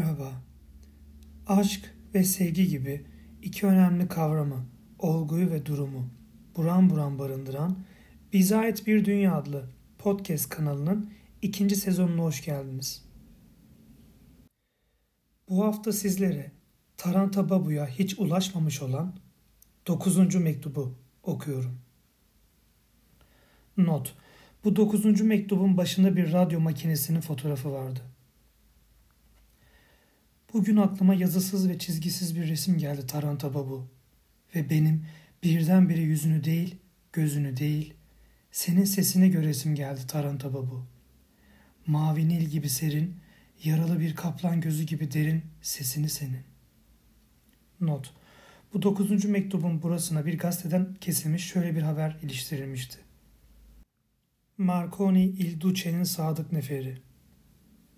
Merhaba. Aşk ve sevgi gibi iki önemli kavramı, olguyu ve durumu buran buran barındıran Bize Bir Dünya adlı podcast kanalının ikinci sezonuna hoş geldiniz. Bu hafta sizlere Taranta Babu'ya hiç ulaşmamış olan 9. mektubu okuyorum. Not. Bu 9. mektubun başında bir radyo makinesinin fotoğrafı vardı. Bugün aklıma yazısız ve çizgisiz bir resim geldi Taranta Babu. Ve benim birdenbire yüzünü değil, gözünü değil, senin sesini göresim geldi Taranta Babu. Mavi nil gibi serin, yaralı bir kaplan gözü gibi derin sesini senin. Not. Bu dokuzuncu mektubun burasına bir gazeteden kesilmiş şöyle bir haber iliştirilmişti. Marconi Il Duce'nin sadık neferi.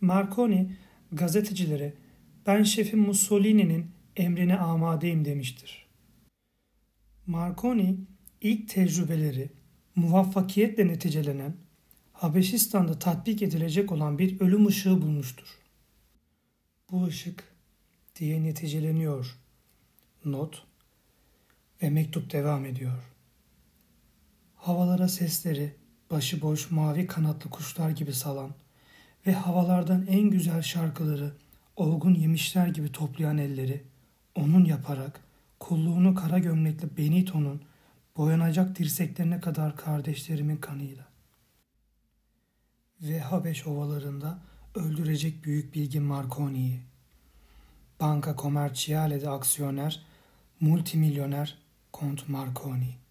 Marconi gazetecilere ben şefim Mussolini'nin emrine amadeyim demiştir. Marconi ilk tecrübeleri muvaffakiyetle neticelenen Habeşistan'da tatbik edilecek olan bir ölüm ışığı bulmuştur. Bu ışık diye neticeleniyor. Not ve mektup devam ediyor. Havalara sesleri başıboş mavi kanatlı kuşlar gibi salan ve havalardan en güzel şarkıları olgun yemişler gibi toplayan elleri onun yaparak kulluğunu kara gömlekli Benito'nun boyanacak dirseklerine kadar kardeşlerimin kanıyla. Ve Habeş ovalarında öldürecek büyük bilgin Marconi'yi. Banka Commerciale'de aksiyoner, multimilyoner Kont Marconi.